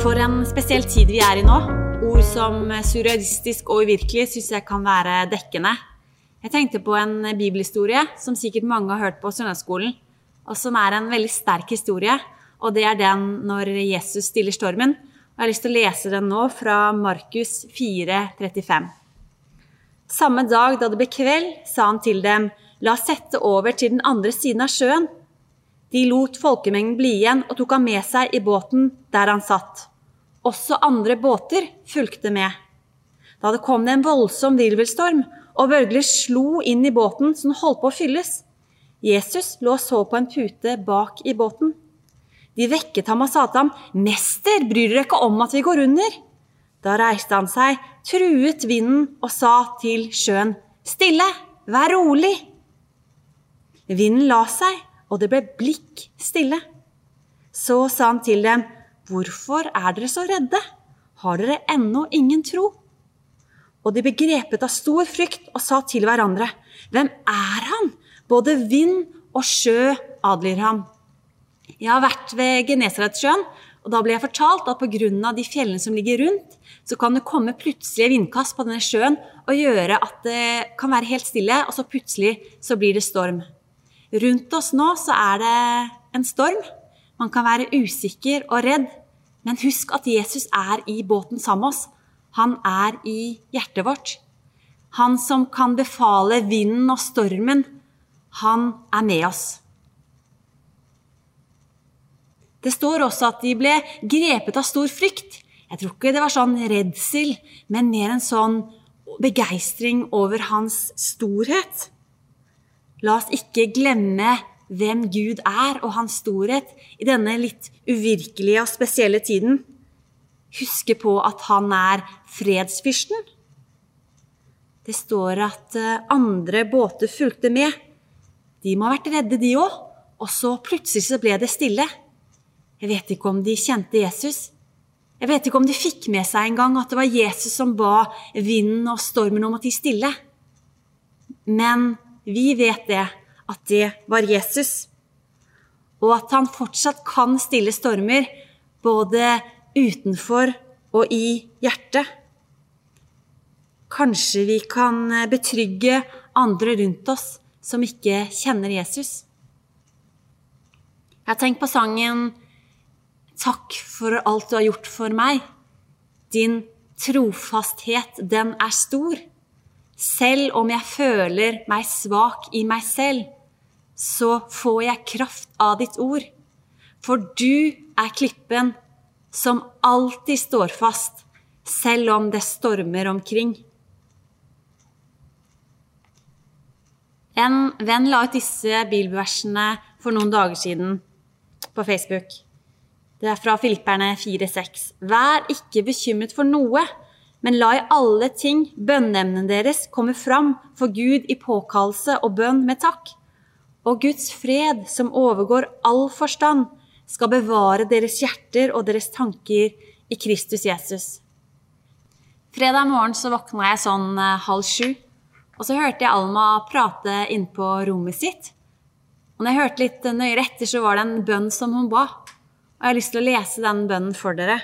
For en spesiell tid vi er i nå. Ord som surrealistisk og uvirkelig syns jeg kan være dekkende. Jeg tenkte på en bibelhistorie som sikkert mange har hørt på søndagsskolen, og som er en veldig sterk historie, og det er den når Jesus stiller stormen. Og jeg har lyst til å lese den nå fra Markus 4, 35. Samme dag da det ble kveld, sa han til dem, la oss sette over til den andre siden av sjøen. De lot folkemengden bli igjen og tok ham med seg i båten der han satt. Også andre båter fulgte med. Da det kom det en voldsom virvelstorm, og bølger slo inn i båten den holdt på å fylles. Jesus lå og så på en pute bak i båten. De vekket ham og sa til ham, 'Mester, bryr dere ikke om at vi går under?' Da reiste han seg, truet vinden og sa til sjøen, 'Stille, vær rolig.' Vinden la seg, og det ble blikk stille. Så sa han til dem, Hvorfor er dere så redde? Har dere ennå ingen tro? Og de ble grepet av stor frykt og sa til hverandre, Hvem er han? Både vind og sjø adlyder ham. Jeg har vært ved Genesaretsjøen, og da ble jeg fortalt at pga. de fjellene som ligger rundt, så kan det komme plutselige vindkast på denne sjøen og gjøre at det kan være helt stille, og så plutselig så blir det storm. Rundt oss nå så er det en storm. Man kan være usikker og redd, men husk at Jesus er i båten sammen med oss. Han er i hjertet vårt. Han som kan befale vinden og stormen, han er med oss. Det står også at de ble grepet av stor frykt. Jeg tror ikke det var sånn redsel, men mer en sånn begeistring over hans storhet. La oss ikke glemme hvem Gud er og hans storhet i denne litt uvirkelige og spesielle tiden. Huske på at han er fredsfyrsten. Det står at eh, andre båter fulgte med. De må ha vært redde, de òg. Og så plutselig så ble det stille. Jeg vet ikke om de kjente Jesus. Jeg vet ikke om de fikk med seg en gang at det var Jesus som ba vinden og stormen om å tie stille. Men vi vet det, at det var Jesus. Og at han fortsatt kan stille stormer, både utenfor og i hjertet. Kanskje vi kan betrygge andre rundt oss som ikke kjenner Jesus. Jeg tenkt på sangen 'Takk for alt du har gjort for meg'. Din trofasthet, den er stor. Selv om jeg føler meg svak i meg selv så får jeg kraft av ditt ord. For du er klippen som alltid står fast, selv om det stormer omkring. En venn la ut disse bibelversene for noen dager siden på Facebook. Det er fra Filipperne 4,6. Vær ikke bekymret for noe, men la i alle ting bønneemnene deres komme fram for Gud i påkallelse og bønn med takk og Guds fred, som overgår all forstand, skal bevare deres hjerter og deres tanker i Kristus Jesus. Fredag morgen så våkna jeg sånn eh, halv sju, og så hørte jeg Alma prate innpå rommet sitt. Og når jeg hørte litt nøyere etter, så var det en bønn som hun ba. Og jeg har lyst til å lese den bønnen for dere.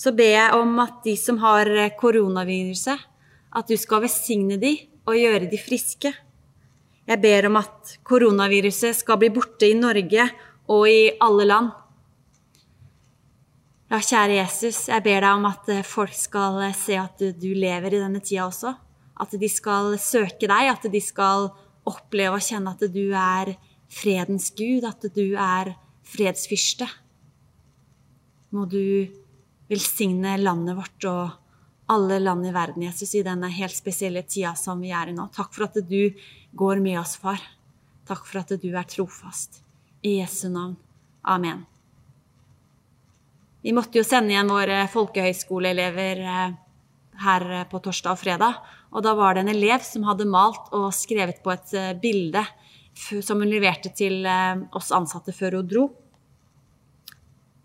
Så ber jeg om at de som har koronaviruset, at du skal velsigne de og gjøre de friske. Jeg ber om at koronaviruset skal bli borte i Norge og i alle land. Ja, kjære Jesus, jeg ber deg om at eh, folk skal eh, se at du lever i denne tida også. At de skal søke deg, at de skal oppleve og kjenne at du er fredens gud, at du er fredsfyrste. Må du velsigne landet vårt og alle land i verden, Jesus, i denne helt spesielle tida som vi er i nå. Takk for at du går med oss, far. Takk for at du er trofast. I Jesu navn. Amen. Vi måtte jo sende igjen våre folkehøyskoleelever eh, her på torsdag og fredag. Og da var det en elev som hadde malt og skrevet på et eh, bilde som hun leverte til eh, oss ansatte før hun dro.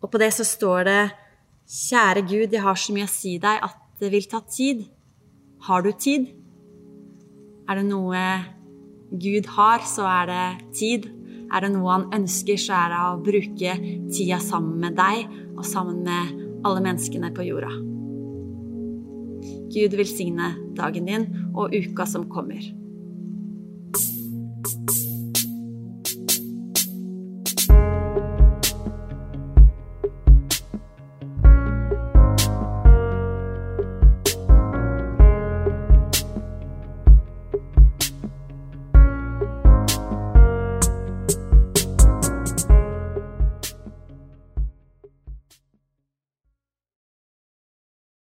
Og på det så står det Kjære Gud, jeg har så mye å si deg at det vil ta tid. Har du tid? Er det noe Gud har, så er det tid. Er det noe han ønsker, så er det å bruke tida sammen med deg og sammen med alle menneskene på jorda. Gud velsigne dagen din og uka som kommer.